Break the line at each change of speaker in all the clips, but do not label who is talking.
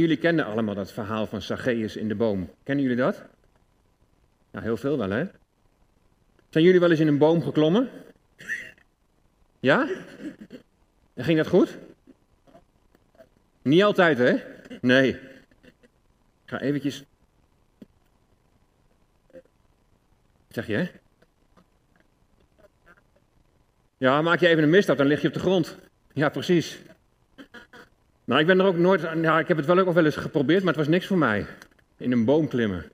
Jullie kennen allemaal dat verhaal van Zacchaeus in de boom. Kennen jullie dat? Nou, heel veel wel, hè? Zijn jullie wel eens in een boom geklommen? Ja? En ging dat goed? Niet altijd, hè? Nee. Ik ga eventjes... Zeg je, hè? Ja, maak je even een misstap, dan lig je op de grond. Ja, precies. Nou, ik ben er ook nooit... Ja, ik heb het wel ook wel eens geprobeerd, maar het was niks voor mij. In een boom klimmen.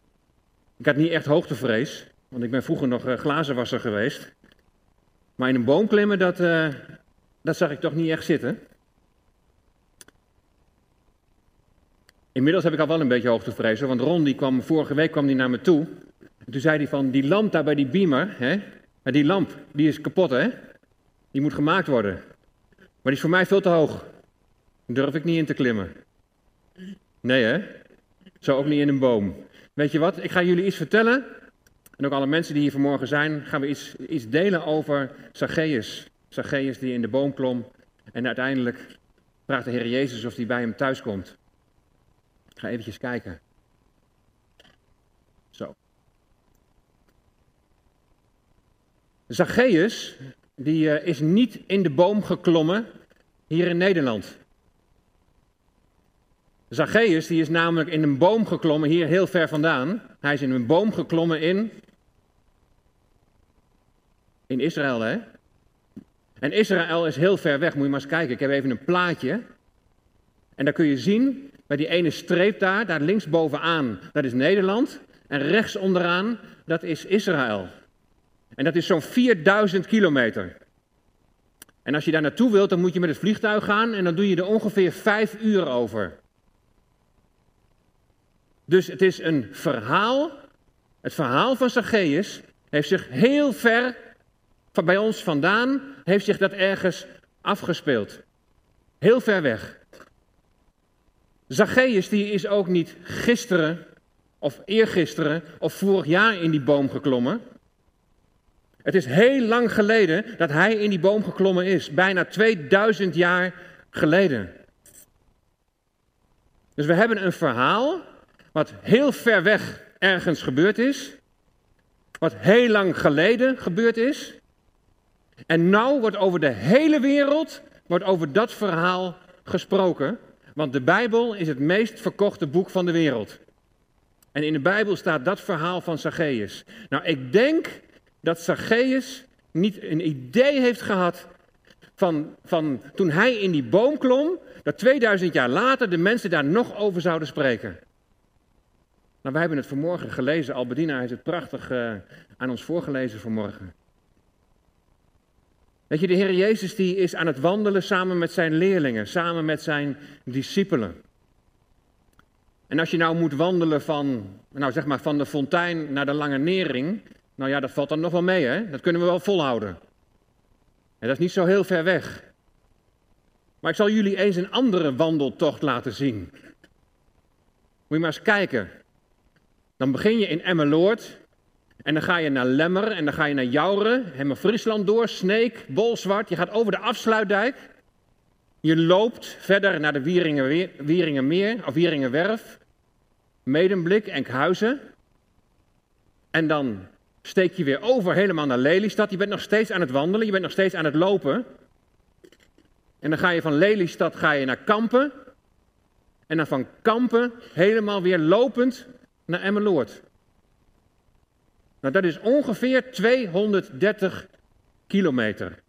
Ik had niet echt hoogtevrees, want ik ben vroeger nog uh, glazenwasser geweest. Maar in een boom klimmen, dat, uh, dat zag ik toch niet echt zitten. Inmiddels heb ik al wel een beetje hoogtevrees, want Ron die kwam, vorige week kwam die naar me toe. En toen zei hij van, die lamp daar bij die beamer, hè, die lamp, die is kapot hè. Die moet gemaakt worden. Maar die is voor mij veel te hoog. Durf ik niet in te klimmen. Nee hè? Zo ook niet in een boom. Weet je wat? Ik ga jullie iets vertellen. En ook alle mensen die hier vanmorgen zijn, gaan we iets, iets delen over Zacchaeus. Zacchaeus die in de boom klom. En uiteindelijk vraagt de Heer Jezus of hij bij hem thuis komt. Ik ga eventjes kijken. Zo. Zacchaeus, die uh, is niet in de boom geklommen hier in Nederland. Zacchaeus die is namelijk in een boom geklommen hier heel ver vandaan. Hij is in een boom geklommen in in Israël, hè? En Israël is heel ver weg. Moet je maar eens kijken. Ik heb even een plaatje. En daar kun je zien, bij die ene streep daar, daar linksbovenaan, dat is Nederland. En rechts onderaan, dat is Israël. En dat is zo'n 4000 kilometer. En als je daar naartoe wilt, dan moet je met het vliegtuig gaan en dan doe je er ongeveer vijf uur over. Dus het is een verhaal. Het verhaal van Zacchaeus heeft zich heel ver van bij ons vandaan heeft zich dat ergens afgespeeld. Heel ver weg. Zacchaeus die is ook niet gisteren of eergisteren of vorig jaar in die boom geklommen. Het is heel lang geleden dat hij in die boom geklommen is. Bijna 2000 jaar geleden. Dus we hebben een verhaal wat heel ver weg ergens gebeurd is. Wat heel lang geleden gebeurd is. En nou wordt over de hele wereld wordt over dat verhaal gesproken. Want de Bijbel is het meest verkochte boek van de wereld. En in de Bijbel staat dat verhaal van Zacchaeus. Nou, ik denk dat Zacchaeus niet een idee heeft gehad van, van toen hij in die boom klom, dat 2000 jaar later de mensen daar nog over zouden spreken. Nou, wij hebben het vanmorgen gelezen. Albedina heeft het prachtig uh, aan ons voorgelezen vanmorgen. Weet je, de Heer Jezus die is aan het wandelen samen met zijn leerlingen, samen met zijn discipelen. En als je nou moet wandelen van, nou zeg maar van de fontein naar de lange nering, nou ja, dat valt dan nog wel mee, hè? Dat kunnen we wel volhouden. En dat is niet zo heel ver weg. Maar ik zal jullie eens een andere wandeltocht laten zien. Moet je maar eens kijken. Dan begin je in Emmeloord en dan ga je naar Lemmer en dan ga je naar Jouren, helemaal Friesland door, Sneek, Bolsward. Je gaat over de afsluitdijk. Je loopt verder naar de Wieringenmeer of Wieringenwerf, Medemblik, Enkhuizen. En dan steek je weer over helemaal naar Lelystad. Je bent nog steeds aan het wandelen, je bent nog steeds aan het lopen. En dan ga je van Lelystad ga je naar Kampen. En dan van Kampen helemaal weer lopend naar Emmeloord. Nou, dat is ongeveer 230 kilometer.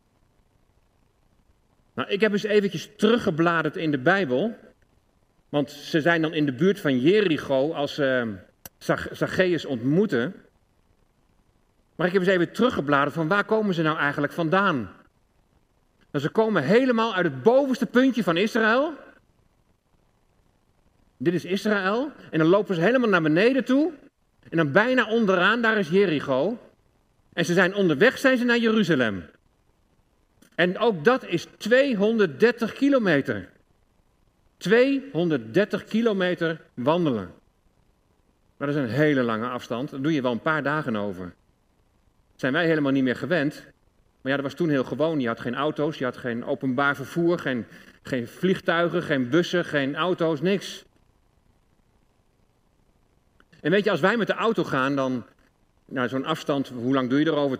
Nou, ik heb eens eventjes teruggebladerd in de Bijbel. Want ze zijn dan in de buurt van Jericho als uh, Zacchaeus ontmoeten. Maar ik heb eens even teruggebladerd van waar komen ze nou eigenlijk vandaan? Nou, ze komen helemaal uit het bovenste puntje van Israël. Dit is Israël. En dan lopen ze helemaal naar beneden toe. En dan bijna onderaan, daar is Jericho. En ze zijn onderweg, zijn ze naar Jeruzalem. En ook dat is 230 kilometer. 230 kilometer wandelen. Dat is een hele lange afstand. Daar doe je wel een paar dagen over. Dat zijn wij helemaal niet meer gewend. Maar ja, dat was toen heel gewoon. Je had geen auto's, je had geen openbaar vervoer, geen, geen vliegtuigen, geen bussen, geen auto's, niks. En weet je, als wij met de auto gaan, dan, nou zo'n afstand, hoe lang doe je erover?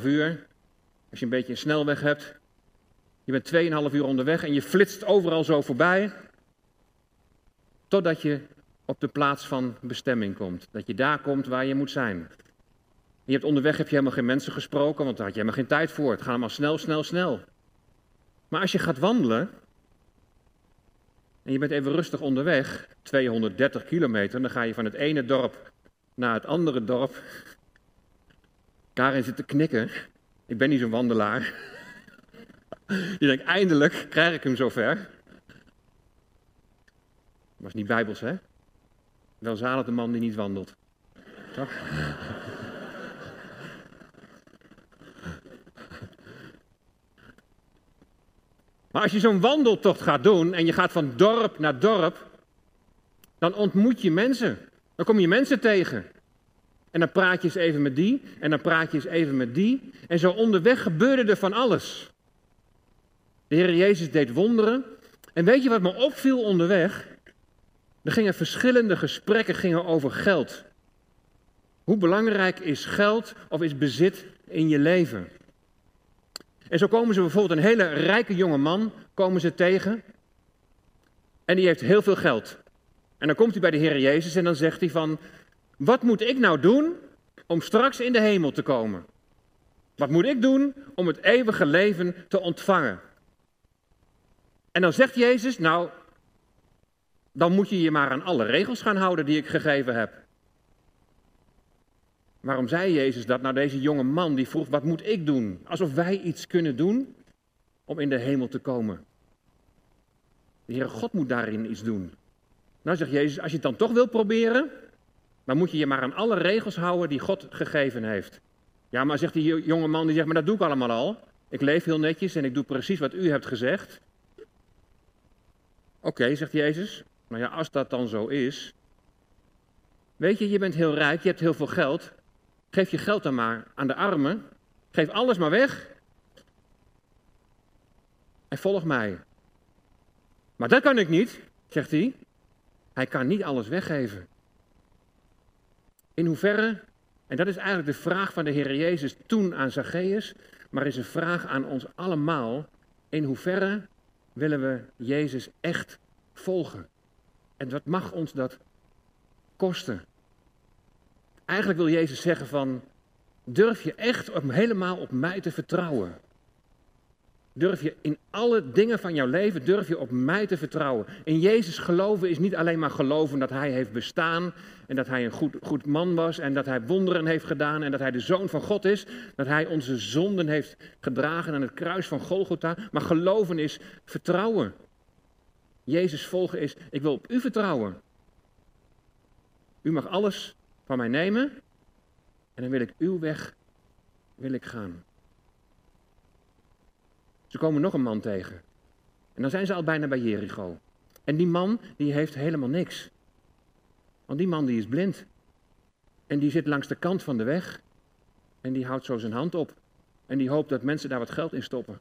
2,5 uur. Als je een beetje een snelweg hebt. Je bent 2,5 uur onderweg en je flitst overal zo voorbij. Totdat je op de plaats van bestemming komt. Dat je daar komt waar je moet zijn. Je hebt onderweg heb je helemaal geen mensen gesproken, want daar had je helemaal geen tijd voor. Het gaat allemaal snel, snel, snel. Maar als je gaat wandelen en je bent even rustig onderweg, 230 kilometer, dan ga je van het ene dorp naar het andere dorp. Karin zit te knikken. Ik ben niet zo'n wandelaar. Je denkt, eindelijk krijg ik hem zover. Was niet bijbels, hè? Wel zalig de man die niet wandelt. Toch? Maar als je zo'n wandeltocht gaat doen en je gaat van dorp naar dorp, dan ontmoet je mensen. Dan kom je mensen tegen. En dan praat je eens even met die, en dan praat je eens even met die. En zo onderweg gebeurde er van alles. De Heer Jezus deed wonderen. En weet je wat me opviel onderweg? Er gingen verschillende gesprekken gingen over geld. Hoe belangrijk is geld of is bezit in je leven? En zo komen ze bijvoorbeeld een hele rijke jonge man komen ze tegen. En die heeft heel veel geld. En dan komt hij bij de Heer Jezus en dan zegt hij van, wat moet ik nou doen om straks in de hemel te komen? Wat moet ik doen om het eeuwige leven te ontvangen? En dan zegt Jezus, nou, dan moet je je maar aan alle regels gaan houden die ik gegeven heb. Waarom zei Jezus dat? Nou, deze jonge man die vroeg, wat moet ik doen? Alsof wij iets kunnen doen om in de hemel te komen. De Heere God moet daarin iets doen. Nou zegt Jezus, als je het dan toch wil proberen, dan moet je je maar aan alle regels houden die God gegeven heeft. Ja, maar zegt die jonge man, die zegt, maar dat doe ik allemaal al. Ik leef heel netjes en ik doe precies wat u hebt gezegd. Oké, zegt Jezus. Nou ja, als dat dan zo is. Weet je, je bent heel rijk, je hebt heel veel geld. Geef je geld dan maar aan de armen. Geef alles maar weg. En volg mij. Maar dat kan ik niet, zegt hij. Hij kan niet alles weggeven. In hoeverre, en dat is eigenlijk de vraag van de Heer Jezus toen aan Zacchaeus, maar is een vraag aan ons allemaal. In hoeverre willen we Jezus echt volgen? En wat mag ons dat kosten? Eigenlijk wil Jezus zeggen van, durf je echt helemaal op mij te vertrouwen? Durf je in alle dingen van jouw leven, durf je op mij te vertrouwen? In Jezus geloven is niet alleen maar geloven dat Hij heeft bestaan en dat Hij een goed, goed man was en dat Hij wonderen heeft gedaan en dat Hij de Zoon van God is, dat Hij onze zonden heeft gedragen aan het kruis van Golgotha. Maar geloven is vertrouwen. Jezus volgen is, ik wil op U vertrouwen. U mag alles van mij nemen en dan wil ik uw weg wil ik gaan. Ze komen nog een man tegen. En dan zijn ze al bijna bij Jericho. En die man die heeft helemaal niks. Want die man die is blind. En die zit langs de kant van de weg. En die houdt zo zijn hand op. En die hoopt dat mensen daar wat geld in stoppen.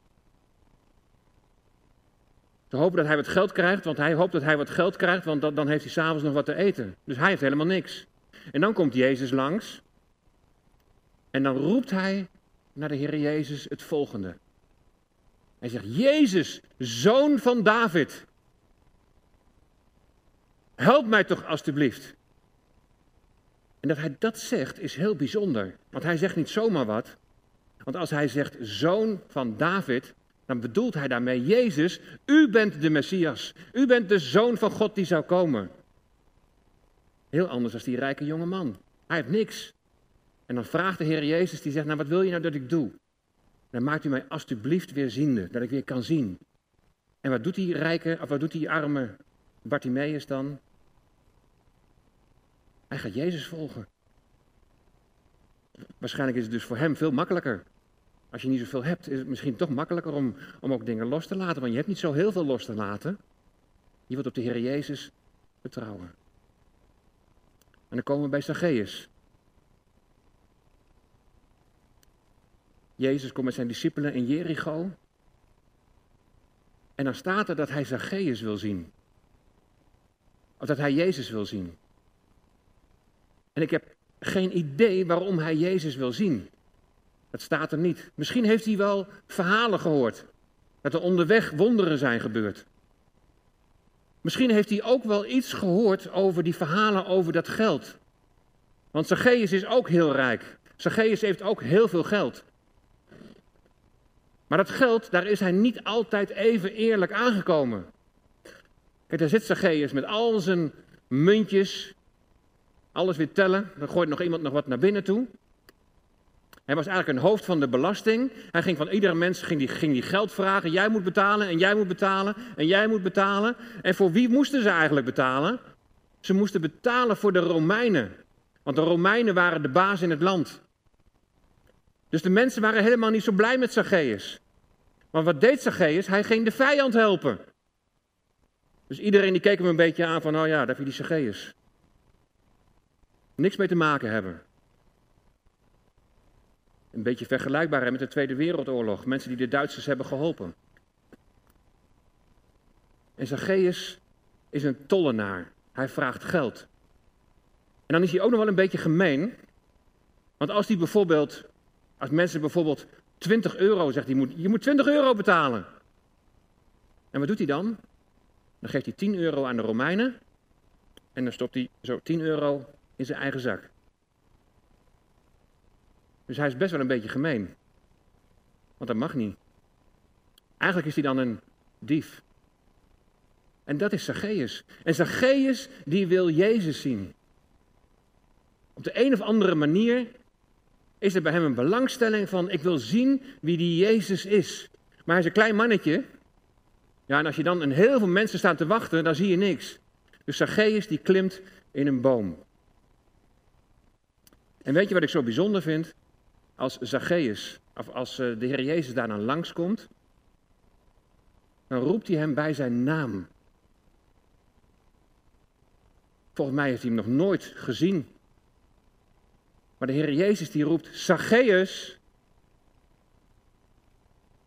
Ze hopen dat hij wat geld krijgt, want hij hoopt dat hij wat geld krijgt, want dan heeft hij s'avonds nog wat te eten. Dus hij heeft helemaal niks. En dan komt Jezus langs. En dan roept hij naar de Heer Jezus het volgende. Hij zegt, Jezus, zoon van David. Help mij toch alstublieft. En dat hij dat zegt is heel bijzonder. Want hij zegt niet zomaar wat. Want als hij zegt zoon van David, dan bedoelt hij daarmee Jezus, u bent de Messias. U bent de zoon van God die zou komen. Heel anders dan die rijke jonge man. Hij heeft niks. En dan vraagt de Heer Jezus, die zegt, nou wat wil je nou dat ik doe? Dan maakt u mij alstublieft weer ziende, dat ik weer kan zien. En wat doet die rijke, of wat doet die arme Bartimaeus dan? Hij gaat Jezus volgen. Waarschijnlijk is het dus voor hem veel makkelijker. Als je niet zoveel hebt, is het misschien toch makkelijker om, om ook dingen los te laten. Want je hebt niet zo heel veel los te laten. Je wilt op de Heer Jezus vertrouwen. En dan komen we bij Zacchaeus. Jezus komt met zijn discipelen in Jericho. En dan staat er dat hij Zacchaeus wil zien. Of dat hij Jezus wil zien. En ik heb geen idee waarom hij Jezus wil zien. Dat staat er niet. Misschien heeft hij wel verhalen gehoord. Dat er onderweg wonderen zijn gebeurd. Misschien heeft hij ook wel iets gehoord over die verhalen over dat geld. Want Zacchaeus is ook heel rijk. Zacchaeus heeft ook heel veel geld. Maar dat geld, daar is hij niet altijd even eerlijk aangekomen. Kijk, daar zit Zacchaeus met al zijn muntjes, alles weer tellen. Dan gooit nog iemand nog wat naar binnen toe. Hij was eigenlijk een hoofd van de belasting. Hij ging van iedere mens ging die, ging die geld vragen. Jij moet betalen en jij moet betalen en jij moet betalen. En voor wie moesten ze eigenlijk betalen? Ze moesten betalen voor de Romeinen. Want de Romeinen waren de baas in het land. Dus de mensen waren helemaal niet zo blij met Zacchaeus. Maar wat deed Zacchaeus? Hij ging de vijand helpen. Dus iedereen die keek hem een beetje aan van, oh ja, daar heb je die Zacchaeus. Niks mee te maken hebben. Een beetje vergelijkbaar met de Tweede Wereldoorlog. Mensen die de Duitsers hebben geholpen. En Zacchaeus is een tollenaar. Hij vraagt geld. En dan is hij ook nog wel een beetje gemeen. Want als hij bijvoorbeeld, als mensen bijvoorbeeld 20 euro zegt, hij moet, je moet 20 euro betalen. En wat doet hij dan? Dan geeft hij 10 euro aan de Romeinen. En dan stopt hij zo 10 euro in zijn eigen zak. Dus hij is best wel een beetje gemeen. Want dat mag niet. Eigenlijk is hij dan een dief. En dat is Zacchaeus. En Zacchaeus die wil Jezus zien. Op de een of andere manier is er bij hem een belangstelling van ik wil zien wie die Jezus is. Maar hij is een klein mannetje. Ja, en als je dan een heel veel mensen staan te wachten, dan zie je niks. Dus Zacchaeus die klimt in een boom. En weet je wat ik zo bijzonder vind? Als Zacchaeus, of als eh, de Heer Jezus daar dan langskomt, dan roept hij hem bij zijn naam. Volgens mij heeft hij hem nog nooit gezien. Maar de Heer Jezus die roept, Zacchaeus.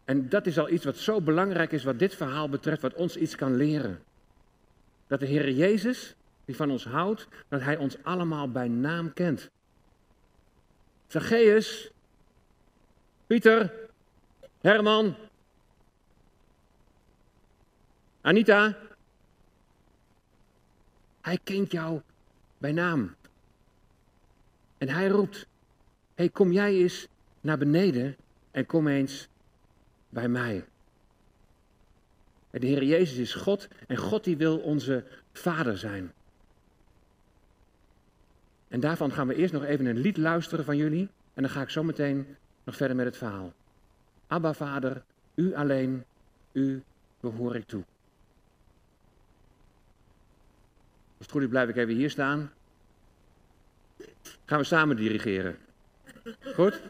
En dat is al iets wat zo belangrijk is wat dit verhaal betreft, wat ons iets kan leren. Dat de Heer Jezus, die van ons houdt, dat Hij ons allemaal bij naam kent. Zacchaeus, Pieter, Herman, Anita. Hij kent jou bij naam. En hij roept: hey, kom jij eens naar beneden en kom eens bij mij. de Heer Jezus is God en God die wil onze Vader zijn. En daarvan gaan we eerst nog even een lied luisteren van jullie. En dan ga ik zo meteen nog verder met het verhaal. Abba Vader, u alleen, u behoor ik toe. Als het goed is blijf ik even hier staan. Gaan we samen dirigeren. Goed?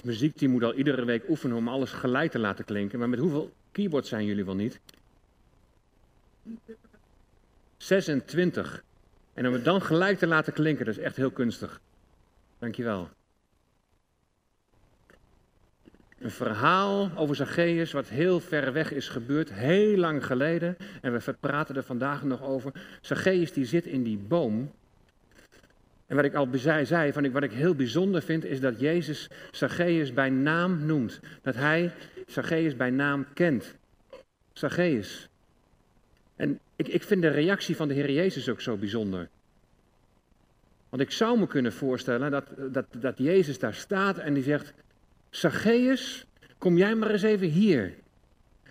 Ons muziekteam moet al iedere week oefenen om alles gelijk te laten klinken. Maar met hoeveel keyboards zijn jullie wel niet? 26. En om het dan gelijk te laten klinken, dat is echt heel kunstig. Dankjewel. Een verhaal over Zacchaeus, wat heel ver weg is gebeurd, heel lang geleden. En we praten er vandaag nog over. Zacchaeus die zit in die boom. En wat ik al zei, zei van ik, wat ik heel bijzonder vind, is dat Jezus Zacchaeus bij naam noemt. Dat hij Zacchaeus bij naam kent. Zacchaeus. En ik, ik vind de reactie van de Heer Jezus ook zo bijzonder. Want ik zou me kunnen voorstellen dat, dat, dat Jezus daar staat en die zegt, Zacchaeus, kom jij maar eens even hier.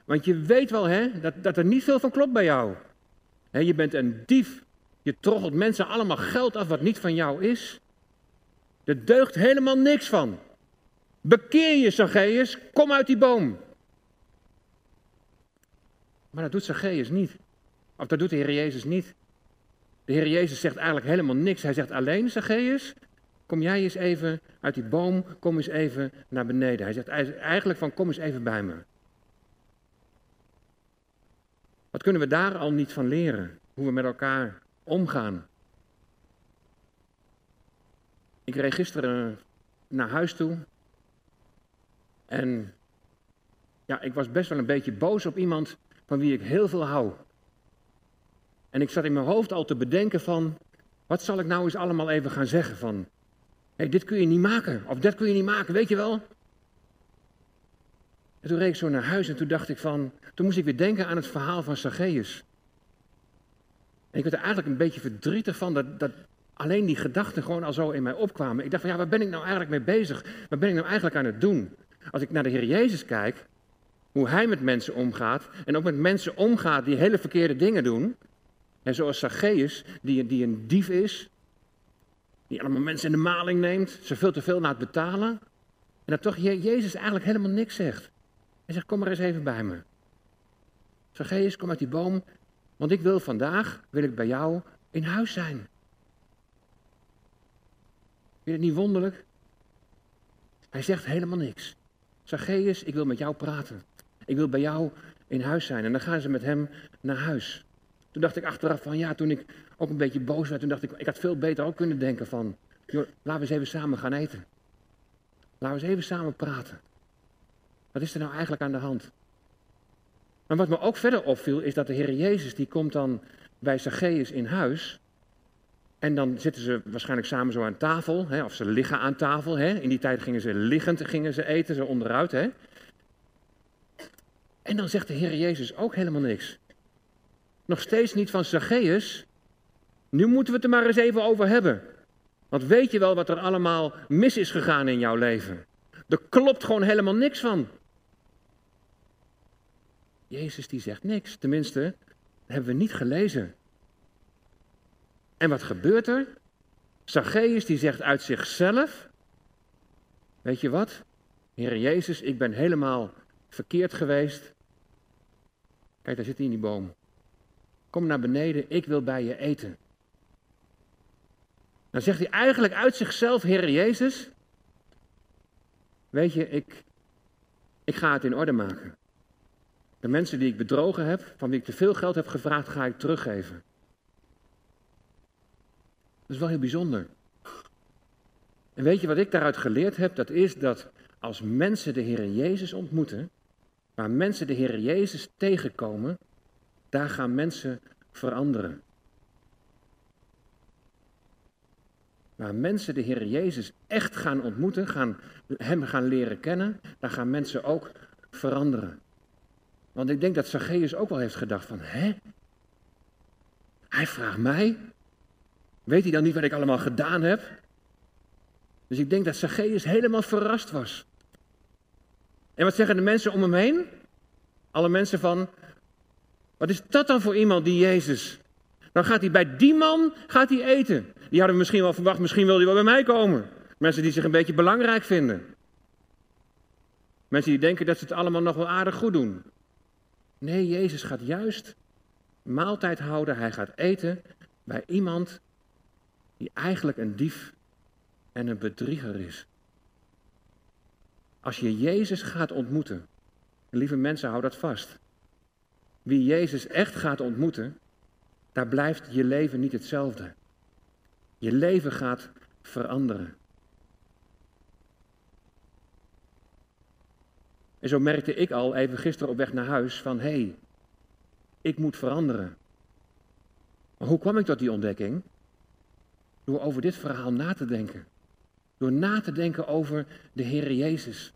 Want je weet wel hè, dat, dat er niet veel van klopt bij jou. je bent een dief. Je troggelt mensen allemaal geld af wat niet van jou is. Er deugt helemaal niks van. Bekeer je, Zacchaeus. Kom uit die boom. Maar dat doet Zacchaeus niet. Of dat doet de Heer Jezus niet. De Heer Jezus zegt eigenlijk helemaal niks. Hij zegt alleen, Zacchaeus, kom jij eens even uit die boom, kom eens even naar beneden. Hij zegt eigenlijk van, kom eens even bij me. Wat kunnen we daar al niet van leren? Hoe we met elkaar omgaan. Ik reed gisteren naar huis toe. En ja, ik was best wel een beetje boos op iemand van wie ik heel veel hou. En ik zat in mijn hoofd al te bedenken van, wat zal ik nou eens allemaal even gaan zeggen van, hey, dit kun je niet maken, of dat kun je niet maken, weet je wel? En toen reed ik zo naar huis en toen dacht ik van, toen moest ik weer denken aan het verhaal van Zacchaeus. En ik werd er eigenlijk een beetje verdrietig van dat, dat alleen die gedachten gewoon al zo in mij opkwamen. Ik dacht van ja, waar ben ik nou eigenlijk mee bezig? Waar ben ik nou eigenlijk aan het doen? Als ik naar de Heer Jezus kijk, hoe Hij met mensen omgaat en ook met mensen omgaat die hele verkeerde dingen doen. En zoals Zacchaeus, die, die een dief is, die allemaal mensen in de maling neemt, ze veel te veel laat betalen. En dat toch Jezus eigenlijk helemaal niks zegt. Hij zegt, kom maar eens even bij me. Zacchaeus, kom uit die boom want ik wil vandaag, wil ik bij jou in huis zijn. Vind je het niet wonderlijk? Hij zegt helemaal niks. Zacchaeus, ik wil met jou praten. Ik wil bij jou in huis zijn. En dan gaan ze met hem naar huis. Toen dacht ik achteraf van, ja, toen ik ook een beetje boos werd, toen dacht ik, ik had veel beter ook kunnen denken van, joh, laten we eens even samen gaan eten. Laten we eens even samen praten. Wat is er nou eigenlijk aan de hand? Maar wat me ook verder opviel is dat de Heer Jezus die komt dan bij Zacchaeus in huis. En dan zitten ze waarschijnlijk samen zo aan tafel, hè, of ze liggen aan tafel. Hè. In die tijd gingen ze liggend gingen ze eten, zo onderuit. Hè. En dan zegt de Heer Jezus ook helemaal niks. Nog steeds niet van Zacchaeus. Nu moeten we het er maar eens even over hebben. Want weet je wel wat er allemaal mis is gegaan in jouw leven? Er klopt gewoon helemaal niks van. Jezus die zegt niks. Tenminste, hebben we niet gelezen. En wat gebeurt er? Zacchaeus die zegt uit zichzelf, weet je wat? Heer Jezus, ik ben helemaal verkeerd geweest. Kijk, daar zit hij in die boom. Kom naar beneden, ik wil bij je eten. Dan zegt hij eigenlijk uit zichzelf, Heer Jezus, weet je, ik, ik ga het in orde maken. De mensen die ik bedrogen heb, van wie ik te veel geld heb gevraagd, ga ik teruggeven. Dat is wel heel bijzonder. En weet je wat ik daaruit geleerd heb? Dat is dat als mensen de Heer Jezus ontmoeten, waar mensen de Heer Jezus tegenkomen, daar gaan mensen veranderen. Waar mensen de Heer Jezus echt gaan ontmoeten, gaan, Hem gaan leren kennen, daar gaan mensen ook veranderen. Want ik denk dat Zacchaeus ook wel heeft gedacht van, hè? Hij vraagt mij? Weet hij dan niet wat ik allemaal gedaan heb? Dus ik denk dat Zacchaeus helemaal verrast was. En wat zeggen de mensen om hem heen? Alle mensen van, wat is dat dan voor iemand die Jezus? Dan gaat hij bij die man gaat hij eten. Die hadden misschien wel verwacht, misschien wil hij wel bij mij komen. Mensen die zich een beetje belangrijk vinden. Mensen die denken dat ze het allemaal nog wel aardig goed doen. Nee, Jezus gaat juist maaltijd houden. Hij gaat eten bij iemand die eigenlijk een dief en een bedrieger is. Als je Jezus gaat ontmoeten, lieve mensen, hou dat vast. Wie Jezus echt gaat ontmoeten, daar blijft je leven niet hetzelfde. Je leven gaat veranderen. En zo merkte ik al even gisteren op weg naar huis van hé, hey, ik moet veranderen. Maar hoe kwam ik tot die ontdekking? Door over dit verhaal na te denken. Door na te denken over de Heer Jezus.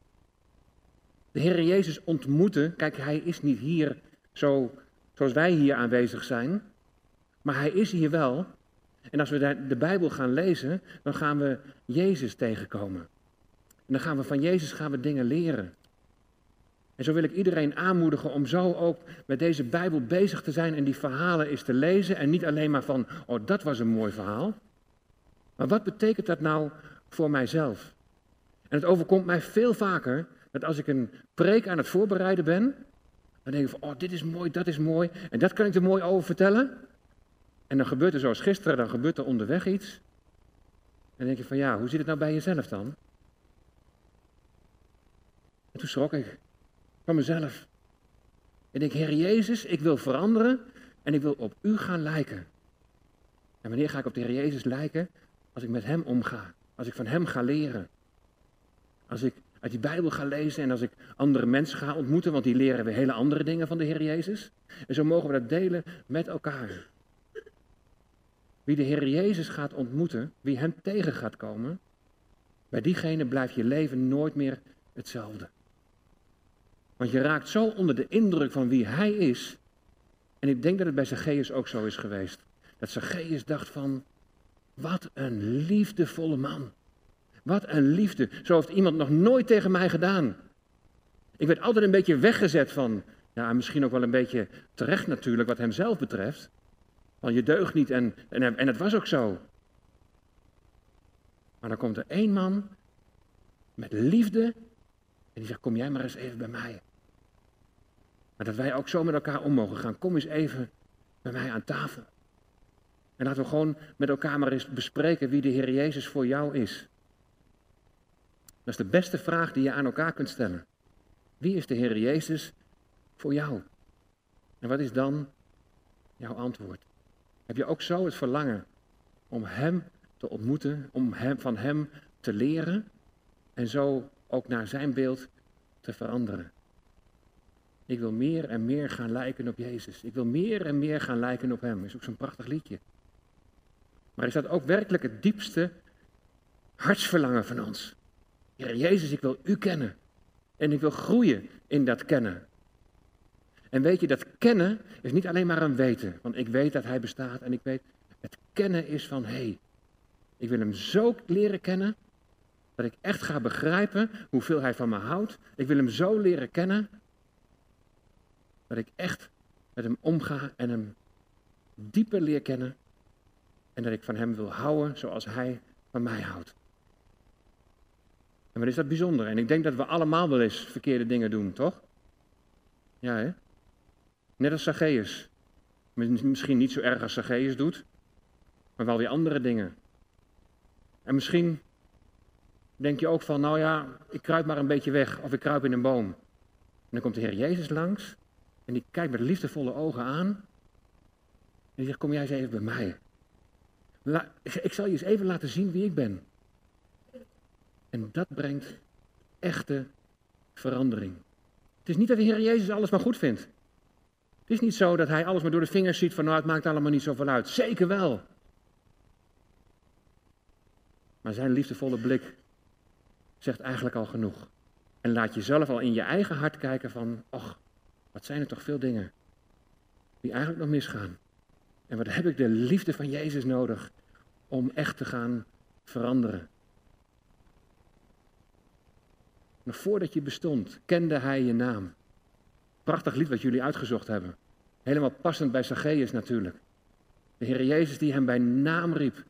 De Heer Jezus ontmoeten, kijk, hij is niet hier zo, zoals wij hier aanwezig zijn, maar hij is hier wel. En als we de Bijbel gaan lezen, dan gaan we Jezus tegenkomen. En dan gaan we van Jezus gaan we dingen leren. En zo wil ik iedereen aanmoedigen om zo ook met deze Bijbel bezig te zijn en die verhalen eens te lezen. En niet alleen maar van, oh dat was een mooi verhaal. Maar wat betekent dat nou voor mijzelf? En het overkomt mij veel vaker dat als ik een preek aan het voorbereiden ben, dan denk ik van, oh dit is mooi, dat is mooi. En dat kan ik er mooi over vertellen. En dan gebeurt er zoals gisteren, dan gebeurt er onderweg iets. En dan denk je van, ja, hoe zit het nou bij jezelf dan? En toen schrok ik van mezelf. Ik denk, Heer Jezus, ik wil veranderen en ik wil op U gaan lijken. En wanneer ga ik op de Heer Jezus lijken? Als ik met Hem omga. Als ik van Hem ga leren. Als ik uit die Bijbel ga lezen en als ik andere mensen ga ontmoeten, want die leren weer hele andere dingen van de Heer Jezus. En zo mogen we dat delen met elkaar. Wie de Heer Jezus gaat ontmoeten, wie Hem tegen gaat komen, bij diegene blijft je leven nooit meer hetzelfde. Want je raakt zo onder de indruk van wie hij is. En ik denk dat het bij Zacchaeus ook zo is geweest. Dat Zacchaeus dacht van, wat een liefdevolle man. Wat een liefde. Zo heeft iemand nog nooit tegen mij gedaan. Ik werd altijd een beetje weggezet van, ja, misschien ook wel een beetje terecht natuurlijk wat hem zelf betreft. Want je deugt niet en, en, en het was ook zo. Maar dan komt er één man met liefde en die zegt, kom jij maar eens even bij mij. Dat wij ook zo met elkaar om mogen gaan. Kom eens even bij mij aan tafel. En laten we gewoon met elkaar maar eens bespreken wie de Heer Jezus voor jou is. Dat is de beste vraag die je aan elkaar kunt stellen. Wie is de Heer Jezus voor jou? En wat is dan jouw antwoord? Heb je ook zo het verlangen om Hem te ontmoeten, om hem, van Hem te leren en zo ook naar Zijn beeld te veranderen? Ik wil meer en meer gaan lijken op Jezus. Ik wil meer en meer gaan lijken op Hem. Is ook zo'n prachtig liedje. Maar is dat ook werkelijk het diepste hartsverlangen van ons? Heer Jezus, ik wil U kennen. En ik wil groeien in dat kennen. En weet je, dat kennen is niet alleen maar een weten. Want ik weet dat Hij bestaat en ik weet, het kennen is van, hé, hey, ik wil Hem zo leren kennen, dat ik echt ga begrijpen hoeveel Hij van me houdt. Ik wil Hem zo leren kennen, dat ik echt met Hem omga en Hem dieper leer kennen. En dat ik van Hem wil houden zoals Hij van mij houdt. En wat is dat bijzonder? En ik denk dat we allemaal wel eens verkeerde dingen doen, toch? Ja, hè? Net als Zacchaeus. Misschien niet zo erg als Zacchaeus doet, maar wel weer andere dingen. En misschien denk je ook van, nou ja, ik kruip maar een beetje weg of ik kruip in een boom. En dan komt de Heer Jezus langs en die kijkt met liefdevolle ogen aan. En die zegt, kom jij eens even bij mij. ik zal je eens even laten zien wie ik ben. En dat brengt echte verandering. Het is niet dat de Heer Jezus alles maar goed vindt. Het is niet zo dat hij alles maar door de vingers ziet van nou het maakt allemaal niet zoveel uit. Zeker wel. Maar zijn liefdevolle blik zegt eigenlijk al genoeg. En laat jezelf al in je eigen hart kijken van, och, wat zijn er toch veel dingen die eigenlijk nog misgaan. En wat heb ik de liefde van Jezus nodig om echt te gaan veranderen. Nog voordat je bestond, kende hij je naam. Prachtig lied wat jullie uitgezocht hebben. Helemaal passend bij Zacchaeus natuurlijk. De Heer Jezus die hem bij naam riep.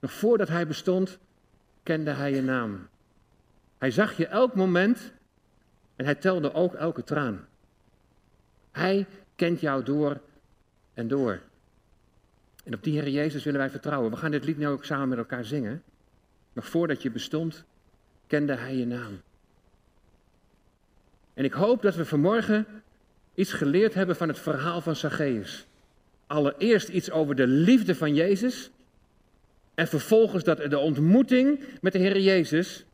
Nog voordat hij bestond, kende hij je naam. Hij zag je elk moment en hij telde ook elke traan. Hij kent jou door en door. En op die Heer Jezus willen wij vertrouwen. We gaan dit lied nu ook samen met elkaar zingen. Nog voordat je bestond, kende Hij je naam. En ik hoop dat we vanmorgen iets geleerd hebben van het verhaal van Zacchaeus. Allereerst iets over de liefde van Jezus. En vervolgens dat de ontmoeting met de Heer Jezus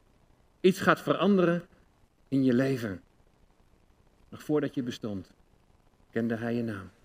iets gaat veranderen in je leven. Nog voordat je bestond, kende Hij je naam.